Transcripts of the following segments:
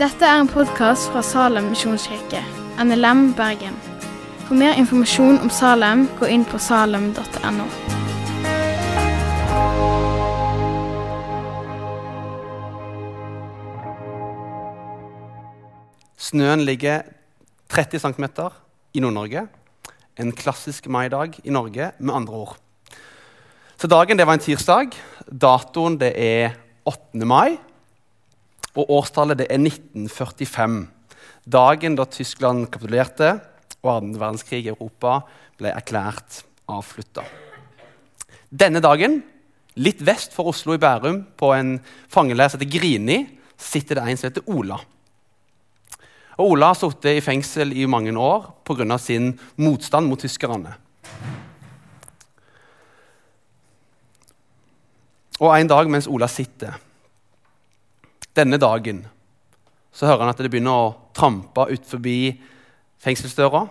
Dette er en podkast fra Salem misjonskirke, NLM Bergen. For mer informasjon om Salem, gå inn på salem.no. Snøen ligger 30 cm i Nord-Norge. En klassisk maidag i Norge, med andre ord. Så dagen det var en tirsdag. Datoen det er 8. mai. Og årstallet det er 1945. Dagen da Tyskland kapitulerte og annen verdenskrig i Europa ble erklært avslutta. Denne dagen, litt vest for Oslo i Bærum, på en fangeleir som heter Grini, sitter det en som heter Ola. Og Ola har sittet i fengsel i mange år pga. sin motstand mot tyskerne. Og en dag mens Ola sitter, denne dagen, så hører han at det begynner å trampe ut forbi fengselsdøra.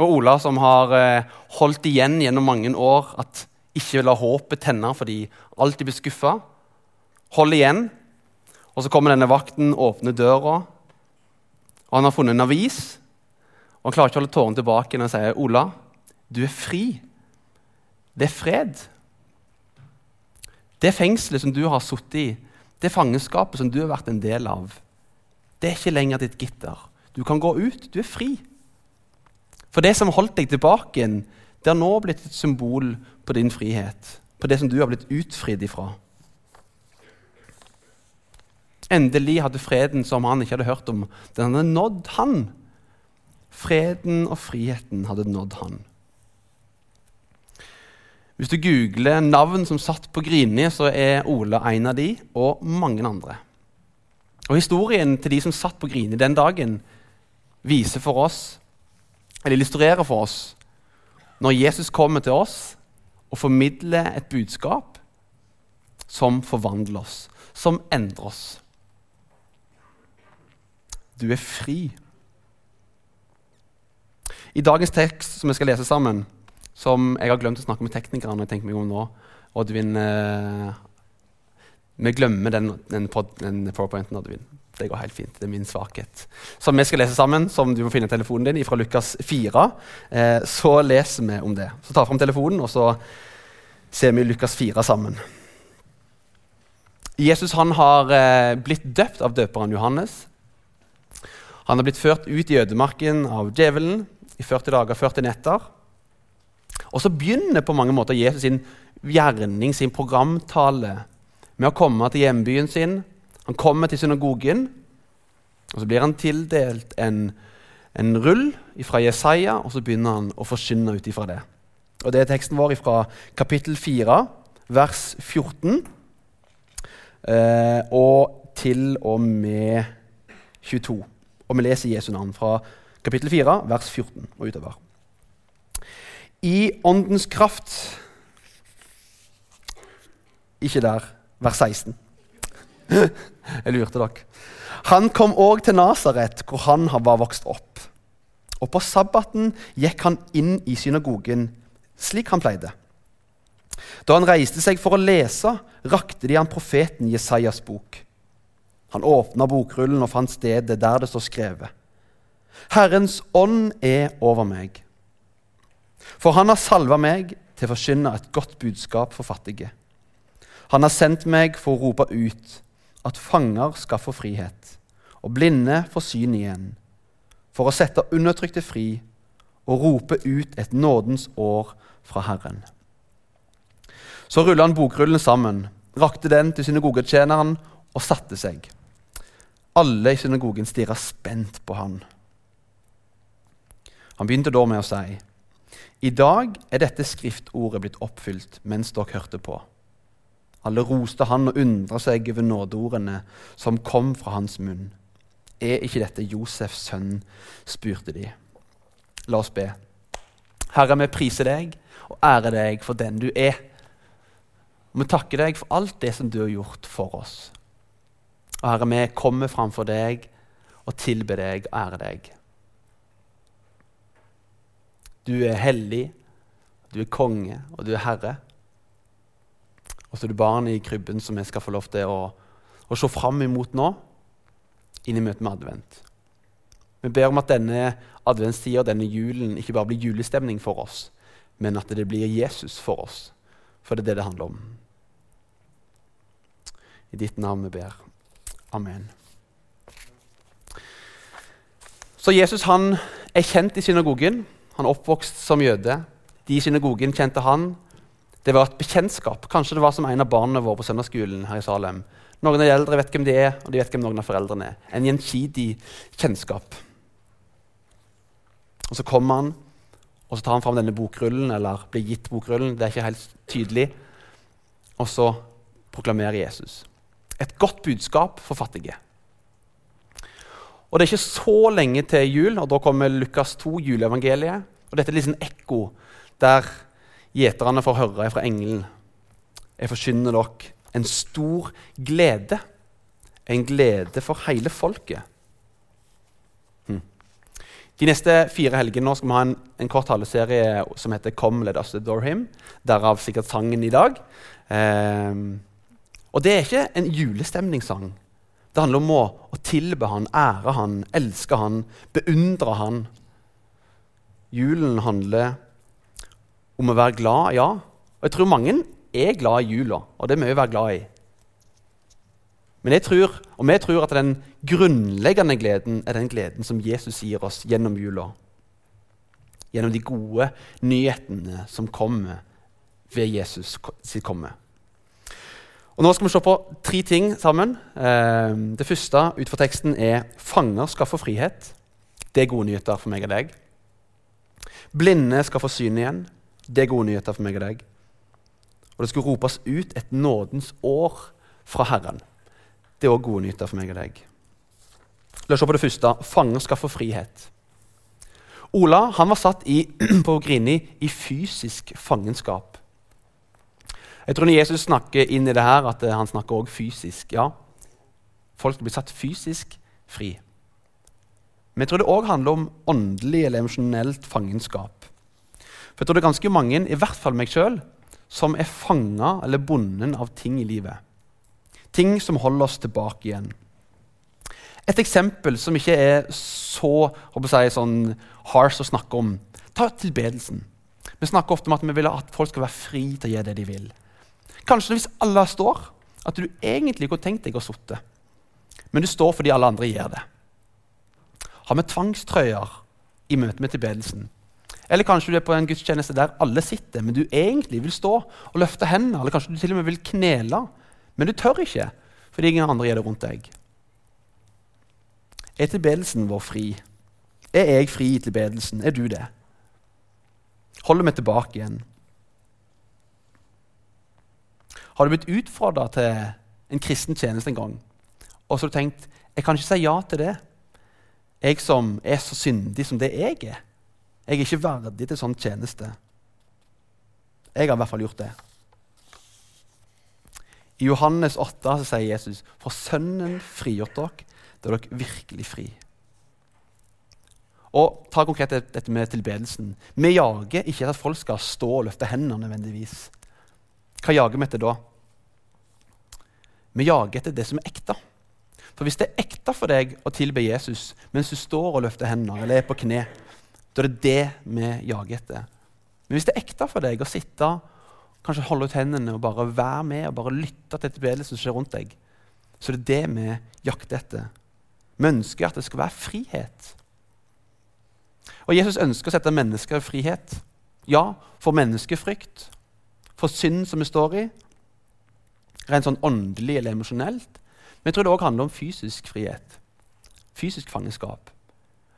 Og Ola, som har eh, holdt igjen gjennom mange år at ikke vil ha håpet tenne fordi alltid blir skuffa, holder igjen. Og så kommer denne vakten, åpner døra, og han har funnet en avis. Og han klarer ikke å holde tårene tilbake når han sier, 'Ola, du er fri. Det er fred.' Det fengselet som du har sittet i, det fangenskapet som du har vært en del av, det er ikke lenger ditt gitter. Du kan gå ut. Du er fri. For det som holdt deg tilbake, det har nå blitt et symbol på din frihet. På det som du har blitt utfridd ifra. Endelig hadde freden som han ikke hadde hørt om, den hadde nådd han. Freden og friheten hadde nådd han. Hvis du googler navn som satt på Grini, så er Ole en av de, og mange andre. Og Historien til de som satt på Grini den dagen, viser for oss, eller illustrerer for oss når Jesus kommer til oss og formidler et budskap som forvandler oss, som endrer oss. Du er fri. I dagens tekst som vi skal lese sammen, som jeg har glemt å snakke med teknikerne jeg tenker meg om nå Oddvin, eh, Vi glemmer den, den, den powerpointen, Oddvin. Det går helt fint. Det er min svakhet. Som vi skal lese sammen, som du må finne telefonen din fra Lukas 4, eh, så leser vi om det. Så tar vi fram telefonen, og så ser vi Lukas 4 sammen. Jesus han har eh, blitt døpt av døperen Johannes. Han har blitt ført ut i ødemarken av djevelen i 40 dager, 40 netter. Og så begynner på mange måter Jesus sin gjerning, sin programtale, med å komme til hjembyen sin. Han kommer til synagogen, og så blir han tildelt en, en rull fra Jesaja, og så begynner han å forsyne ut ifra det. Og Det er teksten vår fra kapittel 4, vers 14, eh, og til og med 22. Og vi leser Jesu navn fra kapittel 4, vers 14 og utover. I åndens kraft Ikke der. Vers 16. Jeg lurte dere. Han kom òg til Nasaret, hvor han var vokst opp. Og på sabbaten gikk han inn i synagogen, slik han pleide. Da han reiste seg for å lese, rakte de han profeten Jesajas bok. Han åpna bokrullen og fant stedet der det står skrevet. Herrens ånd er over meg. For han har salva meg til å forkynne et godt budskap for fattige. Han har sendt meg for å rope ut at fanger skal få frihet, og blinde får syn igjen, for å sette undertrykte fri og rope ut et nådens år fra Herren. Så rulla han bokrullen sammen, rakte den til synagogetjeneren og satte seg. Alle i synagogen stirra spent på han. Han begynte da med å si, I dag er dette skriftordet blitt oppfylt mens dere hørte på. Alle roste han og undra seg over nådeordene som kom fra hans munn. Er ikke dette Josefs sønn? spurte de. La oss be. Herre, vi priser deg og ærer deg for den du er. Og vi takker deg for alt det som du har gjort for oss. Og Herre, vi kommer framfor deg og tilber deg og ærer deg. Du er hellig, du er konge, og du er herre. Og så er det barnet i krybben som vi skal få lov til å, å se fram imot nå, inn i møtet med advent. Vi ber om at denne adventstida, denne julen, ikke bare blir julestemning for oss, men at det blir Jesus for oss. For det er det det handler om. I ditt navn vi ber. Amen. Så Jesus han er kjent i synagogen. Han oppvokst som jøde. De i synagogen kjente han. Det var et bekjentskap. Kanskje det var som en av barna våre på søndagsskolen her i Salem. Noen av de eldre vet hvem de er, og de vet hvem noen av foreldrene er. En gjensidig kjennskap. Og Så kommer han, og så tar han fram denne bokrullen, eller blir gitt bokrullen. Det er ikke helt tydelig. Og så proklamerer Jesus. Et godt budskap for fattige. Og Det er ikke så lenge til jul, og da kommer Lukas 2, juleevangeliet. Og Dette er liksom ekko der gjeterne får høre fra engelen. Jeg forkynner dere en stor glede. En glede for hele folket. Hm. De neste fire helgene skal vi ha en, en kort taleserie som heter 'Come, let us adore him'. Derav sikkert sangen i dag. Eh, og det er ikke en julestemningssang. Det handler om å, tilbe han, ære han, elske han, beundre han. Julen handler om å være glad, ja. Og jeg tror mange er glad i jula, og det er mye å være glad i. Men jeg tror, og vi tror at den grunnleggende gleden er den gleden som Jesus gir oss gjennom jula. Gjennom de gode nyhetene som kommer ved Jesus sitt komme. Og Nå skal vi se på tre ting sammen. Eh, det første ut fra teksten er 'Fanger skal få frihet'. Det er gode nyheter for meg og deg. Blinde skal få syn igjen. Det er gode nyheter for meg og deg. Og det skulle ropes ut et nådens år fra Herren. Det er òg gode nyheter for meg og deg. La oss se på det første. Fanger skal få frihet. Ola han var satt i, på Grini i fysisk fangenskap. Jeg tror når Jesus snakker inn i det her, at han snakker også fysisk. Ja, folk blir satt fysisk fri. Men jeg tror det òg handler om åndelig eller emosjonelt fangenskap. For jeg tror det er ganske mange, i hvert fall meg sjøl, som er fanga eller bonden av ting i livet. Ting som holder oss tilbake igjen. Et eksempel som ikke er så jeg, sånn harsh å snakke om, ta tilbedelsen. Vi snakker ofte om at vi vil at folk skal være fri til å gjøre det de vil. Kanskje hvis alle står, at du egentlig ikke har tenkt deg å sitte, men du står fordi alle andre gjør det. Har vi tvangstrøyer i møte med tilbedelsen? Eller kanskje du er på en gudstjeneste der alle sitter, men du egentlig vil stå og løfte hendene. Eller kanskje du til og med vil knele, men du tør ikke fordi ingen andre gjør det rundt deg. Er tilbedelsen vår fri? Er jeg fri i tilbedelsen? Er du det? Holder vi tilbake igjen? Har du blitt utfordra til en kristen tjeneste en gang, og så har du tenkt jeg kan ikke si ja til det, jeg som er så syndig som det jeg er? Jeg er ikke verdig til sånn tjeneste. Jeg har i hvert fall gjort det. I Johannes 8 så sier Jesus for Sønnen frigjort dere, da er dere virkelig fri. Og ta konkret dette med tilbedelsen. Vi jager ikke at folk skal stå og løfte hendene nødvendigvis. Hva jager vi etter da? Vi jager etter det som er ekte. For hvis det er ekte for deg å tilbe Jesus mens du står og løfter hendene eller er på kne, da er det det vi jager etter. Men hvis det er ekte for deg å sitte, kanskje holde ut hendene og bare være med og bare lytte til tilbedelsen som skjer rundt deg, så er det det vi jakter etter. Vi ønsker at det skal være frihet. Og Jesus ønsker å sette mennesker i frihet. Ja, for menneskefrykt, for synd som vi står i, rent sånn åndelig eller emosjonelt. Men jeg tror det òg handler om fysisk frihet. Fysisk fangenskap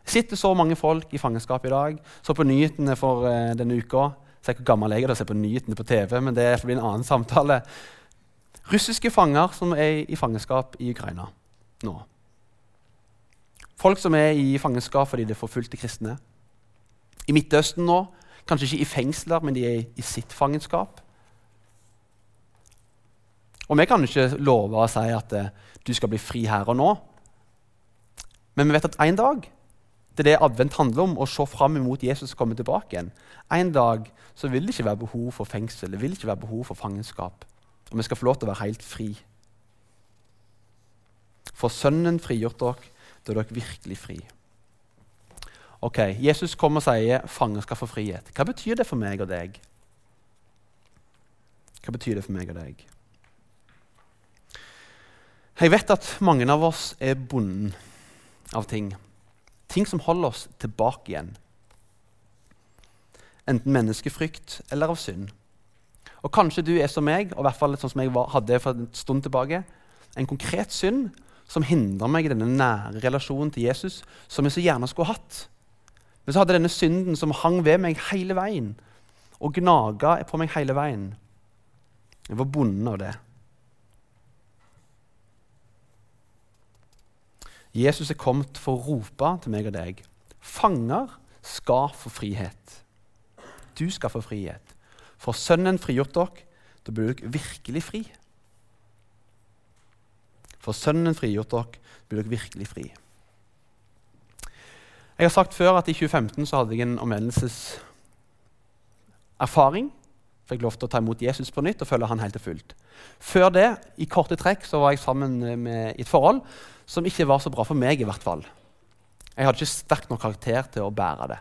sitter så mange folk i fangenskap i dag. Så på nyhetene for uh, denne uka Se hvor gammel jeg er å se på nyhetene på TV, men det blir en annen samtale. Russiske fanger som er i fangenskap i Ukraina nå. Folk som er i fangenskap fordi de forfulgte kristne. I Midtøsten nå, kanskje ikke i fengsler, men de er i sitt fangenskap. Og vi kan ikke love å si at uh, du skal bli fri her og nå. Men vi vet at en dag det er det advent handler om, å se fram imot Jesus komme tilbake igjen. En dag så vil det ikke være behov for fengsel, det vil ikke være behov for fangenskap. Og vi skal få lov til å være helt fri. For Sønnen frigjort dere, da er dere virkelig fri. Ok, Jesus kommer og sier fanger skal få frihet. Hva betyr det for meg og deg? Hva betyr det for meg og deg? Jeg vet at mange av oss er bonden av ting. Ting som holder oss tilbake igjen. Enten menneskefrykt eller av synd. Og Kanskje du er som meg, og i hvert fall sånn som jeg hadde for en stund tilbake, en konkret synd som hindrer meg i denne nære relasjonen til Jesus, som jeg så gjerne skulle hatt. Men så hadde denne synden som hang ved meg hele veien, og gnaga på meg hele veien. Jeg var bonden av det. Jesus er kommet for å rope til meg og deg. Fanger skal få frihet. Du skal få frihet. For Sønnen frigjort dere, da blir dere virkelig fri. For Sønnen frigjort dere, blir dere virkelig fri. Jeg har sagt før at I 2015 så hadde jeg en omvendelseserfaring. Fikk lov til å ta imot Jesus på nytt og følge han helt og fullt. Før det i korte trekk, så var jeg sammen med, i et forhold som ikke var så bra for meg. i hvert fall. Jeg hadde ikke sterk nok karakter til å bære det.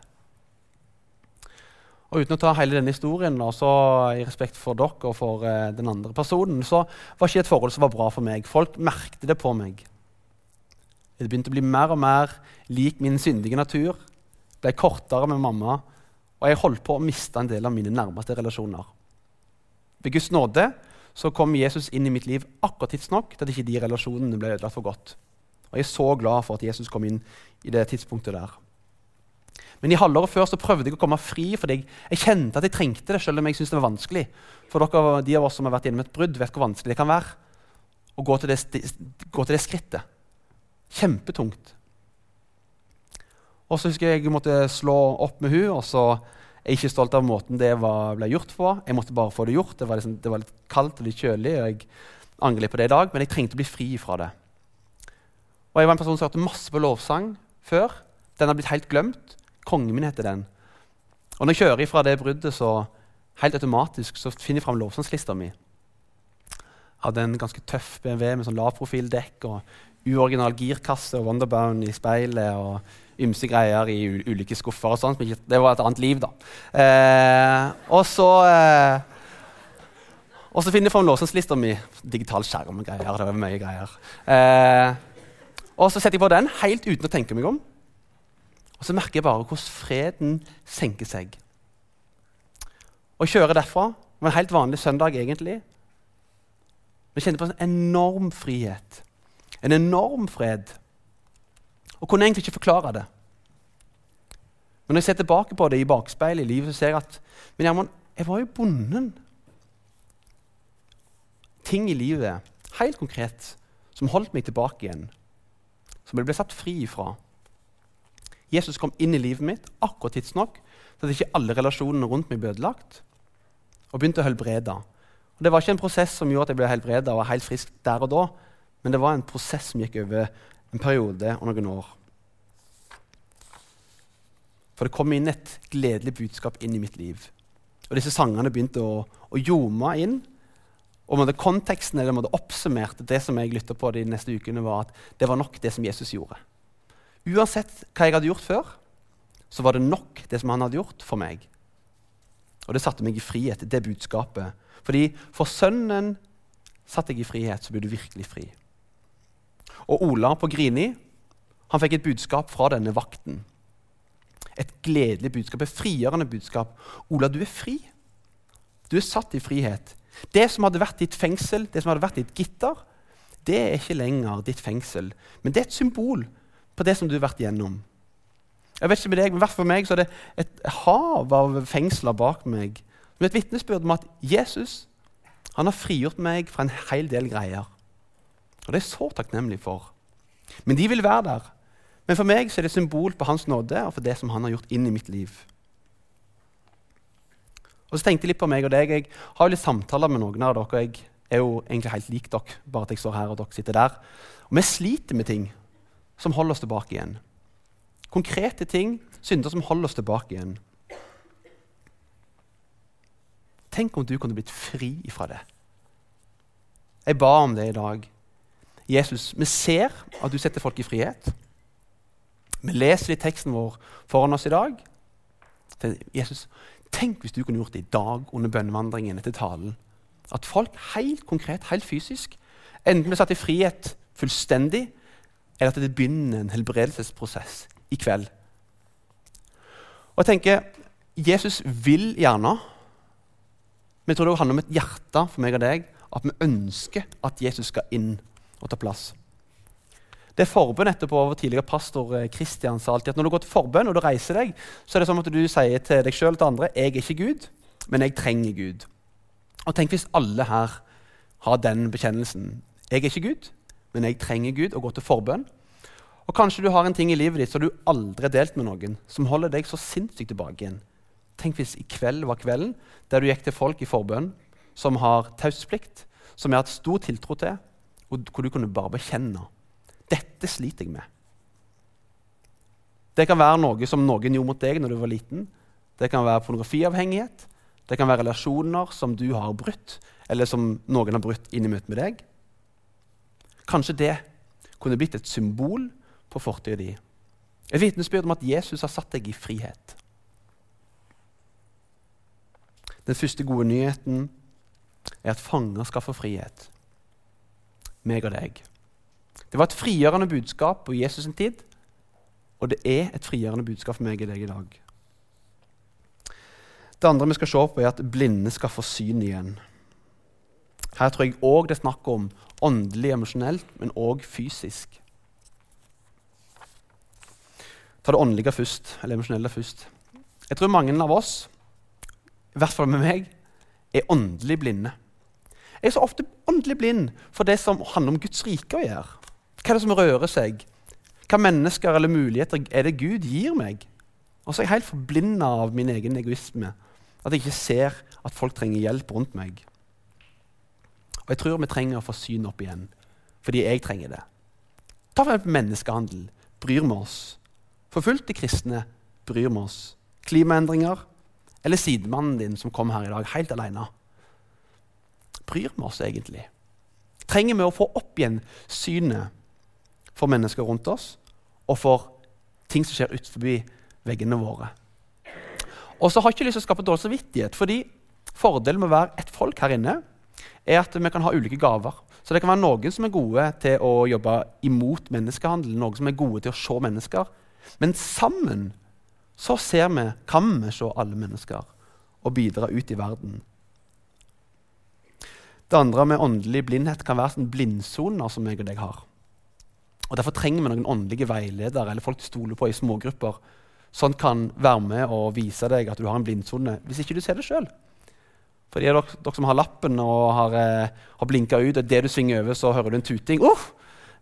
Og Uten å ta hele denne historien, og så i respekt for dere og for eh, den andre personen, så var ikke et forhold som var bra for meg. Folk merkte det på meg. Det begynte å bli mer og mer lik min syndige natur. Ble kortere med mamma, og jeg holdt på å miste en del av mine nærmeste relasjoner. Ved Guds nåde så kom Jesus inn i mitt liv akkurat tidsnok til at ikke de relasjonene ble ødelagt for godt. Og Jeg er så glad for at Jesus kom inn i det tidspunktet der. Men i halvåret før så prøvde jeg å komme fri, fordi jeg, jeg kjente at jeg trengte det. selv om jeg syntes det var vanskelig. For dere, de av oss som har vært gjennom et brudd, vet hvor vanskelig det kan være å gå til det, gå til det skrittet. Kjempetungt. Og så husker jeg jeg måtte slå opp med hun, og så er jeg ikke stolt av måten det var, ble gjort på. Jeg måtte bare få det gjort. Det var, liksom, det var litt kaldt og litt kjølig, og jeg angrer litt på det i dag, men jeg trengte å bli fri fra det. Og Jeg var en person som hørte masse på lovsang før. Den har blitt helt glemt. Kongen min heter den. Og når jeg kjører ifra det bruddet, så helt automatisk så finner jeg fram lovsangslista mi. Hadde en ganske tøff BMW med sånn lavprofildekk og uoriginal girkasse og Wonderbound i speilet og ymse greier i ulike skuffer. og sånn. Det var et annet liv, da. Eh, og så eh, og så finner jeg fram låsingslista mi. Digital skjerm og greier. det var mye greier. Eh, og så setter jeg på den helt uten å tenke meg om. Og så merker jeg bare hvordan freden senker seg. Å kjøre derfra Det var en helt vanlig søndag, egentlig. Men jeg kjente på en enorm frihet. En enorm fred. Og kunne egentlig ikke forklare det. Men når jeg ser tilbake på det i bakspeilet i livet, så ser jeg at men Gjermund, jeg var jo bonden. Ting i livet, helt konkret, som holdt meg tilbake igjen. Som jeg ble satt fri ifra. Jesus kom inn i livet mitt akkurat tidsnok til at ikke alle relasjonene rundt meg ble ødelagt, og begynte å helbrede. Og det var ikke en prosess som gjorde at jeg ble helbreda og var helt frisk der og da, men det var en prosess som gikk over en periode og noen år. For det kom inn et gledelig budskap inn i mitt liv. Og disse sangene begynte å, å ljome inn. Og konteksten eller oppsummerte det som jeg lytta på de neste ukene, var at det var nok det som Jesus gjorde. Uansett hva jeg hadde gjort før, så var det nok det som han hadde gjort for meg. Og det satte meg i frihet, det budskapet. Fordi for sønnen satte jeg i frihet, så ble du virkelig fri. Og Ola på Grini han fikk et budskap fra denne vakten. Et gledelig budskap, et frigjørende budskap. Ola, du er fri. Du er satt i frihet. Det som hadde vært ditt fengsel, det som hadde vært ditt gitter, det er ikke lenger ditt fengsel. Men det er et symbol på det som du har vært gjennom. Jeg vet ikke med deg, men for meg så er det et hav av fengsler bak meg. Som et vitnesbyrd om at Jesus han har frigjort meg fra en hel del greier. Og det er jeg så takknemlig for. Men de vil være der. Men for meg så er det symbol på hans nåde og for det som han har gjort inn i mitt liv. Og så tenkte jeg litt på meg og deg. Jeg har jo litt samtaler med noen av dere. og Jeg er jo egentlig helt lik dere, bare at jeg står her og dere sitter der. Og vi sliter med ting som holder oss tilbake igjen. Konkrete ting, synder som holder oss tilbake igjen. Tenk om du kunne blitt fri ifra det. Jeg ba om det i dag. Jesus, vi ser at du setter folk i frihet. Vi leser i teksten vår foran oss i dag. Jesus, tenk hvis du kunne gjort det i dag under bønnevandringen etter talen. At folk helt konkret, helt fysisk, enten blir satt i frihet fullstendig, eller at det begynner en helbredelsesprosess i kveld. Og jeg tenker, Jesus vil gjerne, men jeg tror det handler om et hjerte for meg og deg, at vi ønsker at Jesus skal inn og ta plass. Det forbønn etterpå over tidligere pastor Kristian eh, sa alltid at når du går til forbønn og du reiser deg, så er det som at du sier til deg sjøl og til andre jeg er ikke Gud, men jeg trenger Gud. Og Tenk hvis alle her har den bekjennelsen. Jeg er ikke Gud, men jeg trenger Gud, og går til forbønn. Og Kanskje du har en ting i livet ditt som du aldri har delt med noen, som holder deg så sinnssykt tilbake igjen. Tenk hvis i kveld var kvelden der du gikk til folk i forbønn som har taushetsplikt, som jeg har hatt stor tiltro til, og hvor du kunne bare bekjenne dette sliter jeg med. Det kan være noe som noen gjorde mot deg når du var liten. Det kan være pornografiavhengighet. Det kan være relasjoner som du har brutt, eller som noen har brutt inn i møte med deg. Kanskje det kunne blitt et symbol på fortida di. Et vitnesbyrd om at Jesus har satt deg i frihet. Den første gode nyheten er at fanger skal få frihet. Meg og deg. Det var et frigjørende budskap på Jesus' sin tid, og det er et frigjørende budskap for meg og deg i dag. Det andre vi skal se på, er at blinde skal få syn igjen. Her tror jeg òg det er snakk om åndelig, emosjonelt, men òg fysisk. Ta det åndelige først, eller emosjonelle først. Jeg tror mange av oss, i hvert fall med meg, er åndelig blinde. Jeg er så ofte åndelig blind for det som handler om Guds rike å gjøre. Hva er det som rører seg? Hva mennesker eller muligheter er det Gud gir meg? Og så er jeg helt forblinda av min egen egoisme. At jeg ikke ser at folk trenger hjelp rundt meg. Og jeg tror vi trenger å få syn opp igjen, fordi jeg trenger det. Ta for eksempel menneskehandel. Bryr vi oss? Forfulgte kristne bryr vi oss. Klimaendringer eller sidemannen din som kom her i dag helt alene. Bryr vi oss egentlig? Trenger vi å få opp igjen synet for mennesker rundt oss, og for ting som skjer utenfor veggene våre. Og så har jeg ikke lyst til å skape dårlig samvittighet, fordi fordelen med å være et folk her inne er at vi kan ha ulike gaver. Så det kan være noen som er gode til å jobbe imot menneskehandel, noen som er gode til å se mennesker. Men sammen så ser vi, kan vi se alle mennesker og bidra ut i verden. Det andre med åndelig blindhet kan være sånn blindsoner som jeg og deg har. Og Derfor trenger vi noen åndelige veiledere eller folk du stoler på i smågrupper. Sånn kan være med og vise deg at du har en blindsone, hvis ikke du ser det sjøl. For de dere, dere, som har lappen og har, eh, har blinka ut, og det du svinger over, så hører du en tuting. Uh,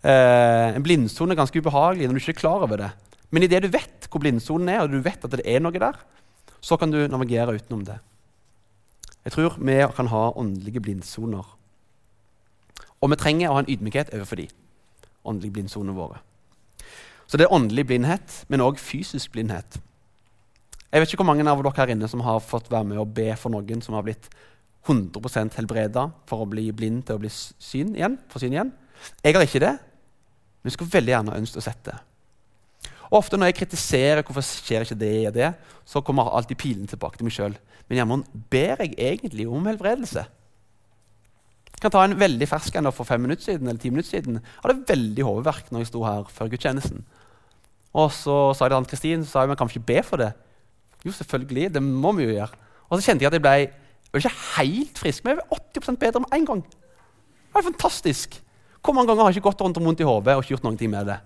eh, en blindsone er ganske ubehagelig når du ikke er klar over det. Men idet du vet hvor blindsonen er, og du vet at det er noe der, så kan du navigere utenom det. Jeg tror vi kan ha åndelige blindsoner. Og vi trenger å ha en ydmykhet overfor dem åndelige blindsonene våre. Så det er åndelig blindhet, men òg fysisk blindhet. Jeg vet ikke hvor mange av dere her inne som har fått være med og be for noen som har blitt 100% helbreda for å bli blind til å bli syn igjen, for syn igjen. Jeg har ikke det, men skulle veldig gjerne ønsket å sett det. Og ofte når jeg kritiserer hvorfor skjer ikke det og det, så kommer alltid pilen tilbake til meg sjøl. Men jammen ber jeg egentlig om helbredelse. Kan ta en veldig fersk en for fem minutter siden. eller ti minutter siden. Jeg hadde veldig hodeverk når jeg sto her før gudstjenesten. Og så sa jeg til Ann-Kristin sa jeg, men kan vi ikke be for det. Jo, selvfølgelig. Det må vi jo gjøre. Og så kjente jeg at jeg ble, jeg ikke helt frisk, men jeg ble 80% bedre med en gang. Det var fantastisk. Hvor mange ganger har jeg ikke gått rundt og vondt i hodet og ikke gjort noe med det?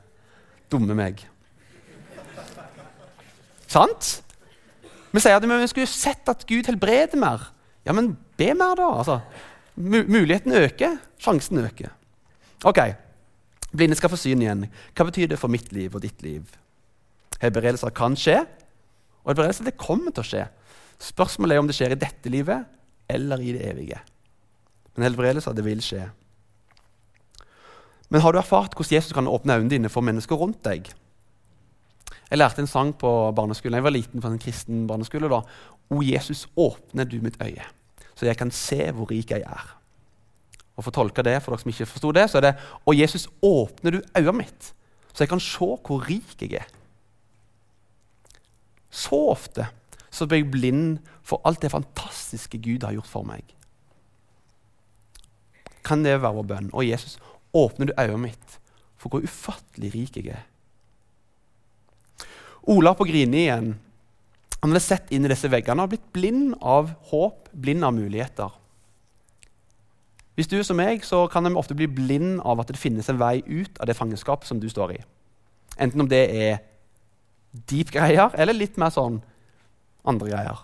Dumme meg. Sant? Vi sier at vi skulle sett at Gud helbreder mer. Ja, men be mer, da. altså. Muligheten øker, sjansen øker. Ok, Blinde skal få syn igjen. Hva betyr det for mitt liv og ditt liv? Helbredelser kan skje, og helbredelser det kommer til å skje. Spørsmålet er om det skjer i dette livet eller i det evige. Men helbredelser det vil skje. Men har du erfart hvordan Jesus kan åpne øynene dine for mennesker rundt deg? Jeg lærte en sang på barneskolen. Jeg var liten på en kristen barneskole. da. O Jesus, åpne du mitt øye så jeg kan se hvor rik jeg er. Og For å tolke det, for dere som ikke forsto det, så er det Og Jesus, åpner du øynene mitt, så jeg kan se hvor rik jeg er. Så ofte så blir jeg blind for alt det fantastiske Gud har gjort for meg. Kan det være vår bønn? Og Jesus, åpner du øynene mitt for hvor ufattelig rik jeg er. Ola på Grini igjen, han hadde sett inn i disse veggene og blitt blind av håp, blind av muligheter. Hvis du er som meg, så kan de ofte bli blind av at det finnes en vei ut av det fangenskapet som du står i. Enten om det er deep greier, eller litt mer sånn andre greier.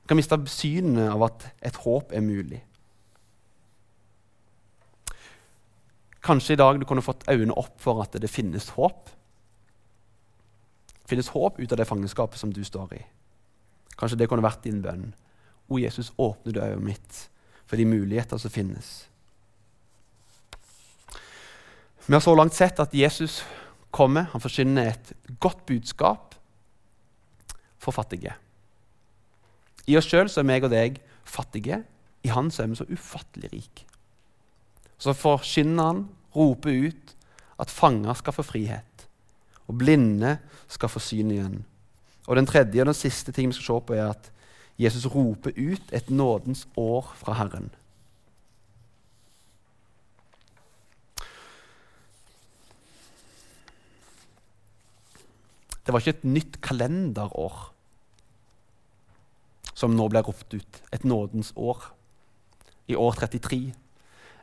Du kan miste synet av at et håp er mulig. Kanskje i dag du kunne fått øynene opp for at det finnes håp. Finnes håp ut av det fangenskapet som du står i. Kanskje det kunne vært din bønn. O Jesus, åpne du øyet mitt for de muligheter som finnes. Vi har så langt sett at Jesus kommer, han forsyner et godt budskap for fattige. I oss sjøl er meg og deg fattige. I Han er vi så ufattelig rike. Så forkynner han, roper ut, at fanger skal få frihet. Og blinde skal få syn igjen. Og Den tredje og den siste ting vi skal se på, er at Jesus roper ut et nådens år fra Herren. Det var ikke et nytt kalenderår som nå ble ropt ut. Et nådens år. I år 33.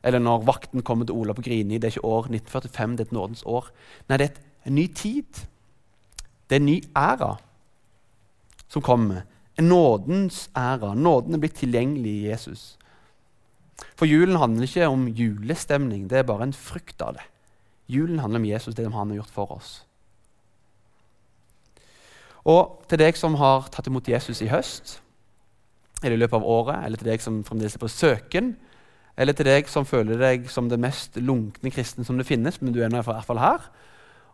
Eller når vakten kommer til Ola på Grini. Det er ikke år 1945, det er et nådens år. Nei, det er en ny tid. Det er en ny æra som kommer. En nådens æra. Nåden er blitt tilgjengelig i Jesus. For julen handler ikke om julestemning, det er bare en frykt av det. Julen handler om Jesus, det han har gjort for oss. Og til deg som har tatt imot Jesus i høst, eller i løpet av året, eller til deg som fremdeles er på søken, eller til deg som føler deg som den mest lunkne kristen som det finnes, men du er nå i hvert fall her,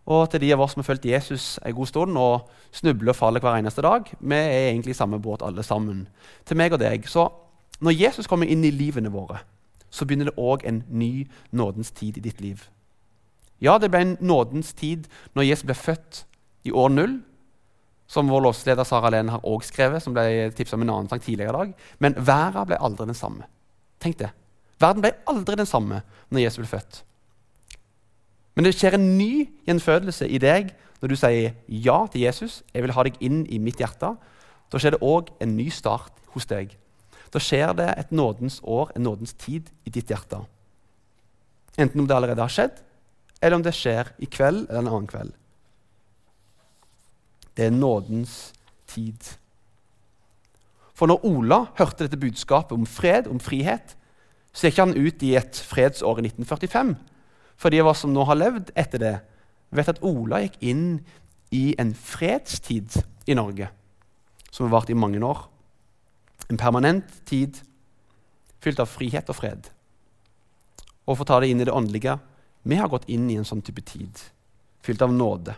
og til de av oss som har fulgt Jesus en god stund og snubler og faller hver eneste dag. Vi er egentlig i samme båt alle sammen. Til meg og deg. Så når Jesus kommer inn i livene våre, så begynner det òg en ny nådens tid i ditt liv. Ja, det ble en nådens tid når Jesus ble født i år null. Som vår lovsleder Sara Lene har også skrevet, som ble tipsa om en annen sang tidligere i dag. Men verden ble aldri den samme. Tenk det. Verden ble aldri den samme når Jesus ble født. Men det skjer en ny gjenfødelse i deg når du sier ja til Jesus. Jeg vil ha deg inn i mitt hjerte. Da skjer det òg en ny start hos deg. Da skjer det et nådens år, en nådens tid, i ditt hjerte. Enten om det allerede har skjedd, eller om det skjer i kveld eller en annen kveld. Det er nådens tid. For når Ola hørte dette budskapet om fred, om frihet, så gikk han ut i et fredsår i 1945. For de av oss som nå har levd etter det, vet at Ola gikk inn i en fredstid i Norge som har vart i mange år. En permanent tid fylt av frihet og fred. Og for å ta det inn i det åndelige vi har gått inn i en sånn type tid, fylt av nåde.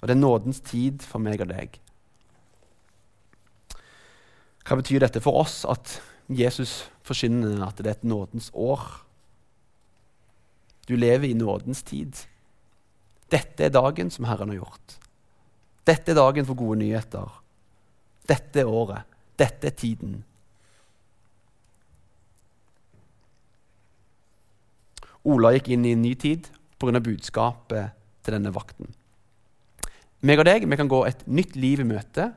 Og det er nådens tid for meg og deg. Hva betyr dette for oss at Jesus forkynner at det er et nådens år? Du lever i nådens tid. Dette er dagen som Herren har gjort. Dette er dagen for gode nyheter. Dette er året. Dette er tiden. Ola gikk inn i en ny tid pga. budskapet til denne vakten. Meg og deg vi kan gå et nytt liv i møte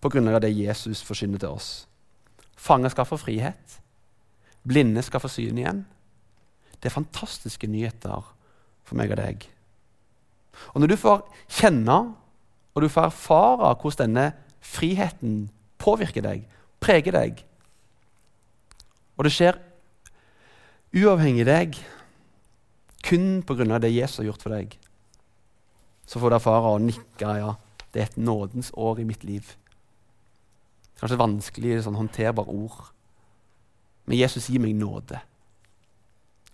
pga. det Jesus forkynner til oss. Fanger skal få frihet. Blinde skal få syn igjen. Det er fantastiske nyheter for meg og deg. Og Når du får kjenne og du får erfare hvordan denne friheten påvirker deg, preger deg, og det skjer uavhengig av deg, kun pga. det Jesus har gjort for deg, så får du erfare og nikke ja, det er et nådens år i mitt liv. Kanskje vanskelig, sånn håndterbar ord. Men Jesus gir meg nåde.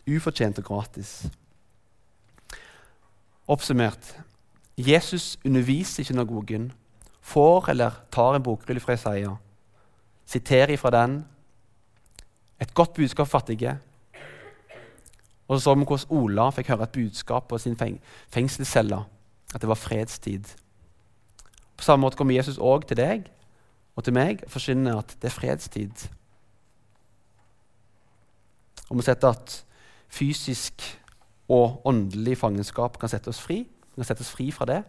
Ufortjent og gratis. Oppsummert Jesus underviser i synagogen, får eller tar en bokrulle fra Isaiah, siterer ifra den, Et godt budskap for fattige. Og så så vi hvordan Ola fikk høre et budskap på sin feng fengselscelle. At det var fredstid. På samme måte kommer Jesus òg til deg og til meg og forsyner at det er fredstid. Og vi har at fysisk og åndelig fangenskap kan sette oss fri. Vi kan sette oss fri fra det.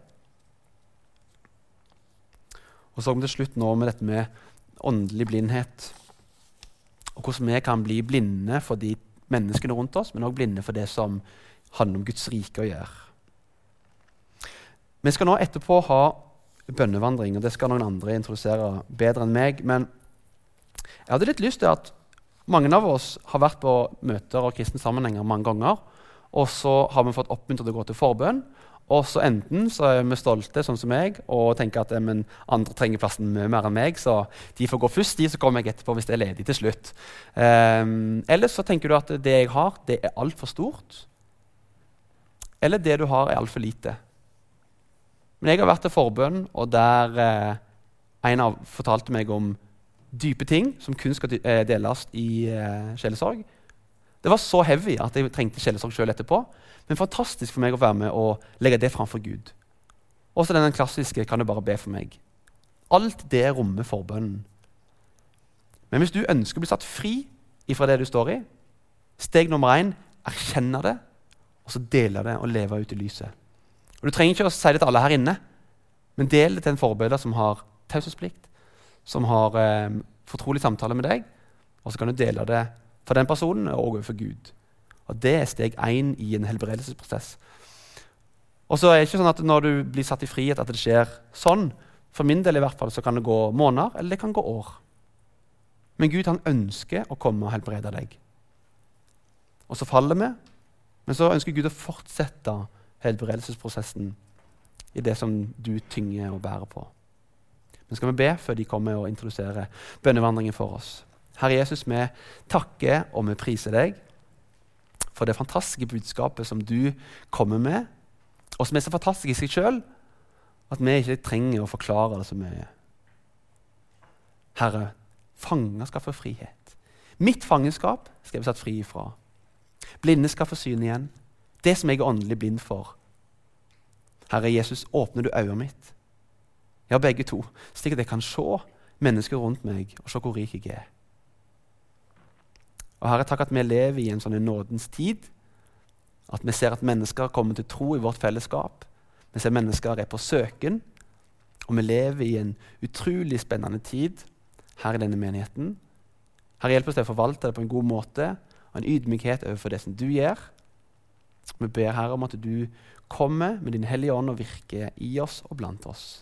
Og så kommer vi til slutt nå med dette med åndelig blindhet. Og hvordan vi kan bli blinde for de menneskene rundt oss, men òg blinde for det som handler om Guds rike å gjøre. Vi skal nå etterpå ha bønnevandring, og det skal noen andre introdusere bedre enn meg. Men jeg hadde litt lyst til at mange av oss har vært på møter og kristne sammenhenger mange ganger. Og så har vi fått oppmuntret til å gå til forbønn. Og så enten så er vi stolte, sånn som meg, og tenker at men andre trenger plassen mye mer enn meg, så de får gå først, de, så kommer jeg etterpå hvis det er ledig til slutt. Um, eller så tenker du at det jeg har, det er altfor stort. Eller det du har, er altfor lite. Men jeg har vært til forbønn, og der eh, en av fortalte meg om dype ting som kun skal eh, deles i eh, sjelesorg. Det var så heavy at jeg trengte sjelesorg sjøl etterpå. Men fantastisk for meg å være med og legge det framfor Gud. Også den klassiske 'kan du bare be for meg'. Alt det rommer forbønnen. Men hvis du ønsker å bli satt fri ifra det du står i, steg nummer én erkjenne det, og så dele det og leve ut i lyset. Og Du trenger ikke å si det til alle her inne, men del det til en forbilde som har taushetsplikt, som har eh, fortrolig samtale med deg, og så kan du dele det for den personen og overfor Gud. Og Det er steg én i en helbredelsesprosess. Og så er det ikke sånn at Når du blir satt i frihet, at det skjer sånn. For min del i hvert fall, så kan det gå måneder, eller det kan gå år. Men Gud han ønsker å komme og helbrede deg. Og så faller vi, men så ønsker Gud å fortsette helbredelsesprosessen i det som du tynger og bærer på. Men skal vi be før de kommer og introduserer bønnevandringen for oss? Herre Jesus, vi takker og vi priser deg for det fantastiske budskapet som du kommer med, og som er så fantastisk i seg sjøl at vi ikke trenger å forklare det så mye. Herre, fanger skal få frihet. Mitt fangenskap skal jeg bli satt fri ifra. Blinde skal få syn igjen. Det som jeg er åndelig blind for. Herre Jesus, åpner du øyet mitt? Ja, begge to, slik at jeg kan se mennesker rundt meg og se hvor rik jeg er. Og Herre, takk at vi lever i en sånn nådens tid. At vi ser at mennesker kommer til tro i vårt fellesskap. Vi ser mennesker er på søken. Og vi lever i en utrolig spennende tid her i denne menigheten. Herre, hjelp oss til å forvalte det på en god måte og en ydmykhet overfor det som du gjør. Vi ber Herre om at du kommer med Din Hellige Ånd og virker i oss og blant oss.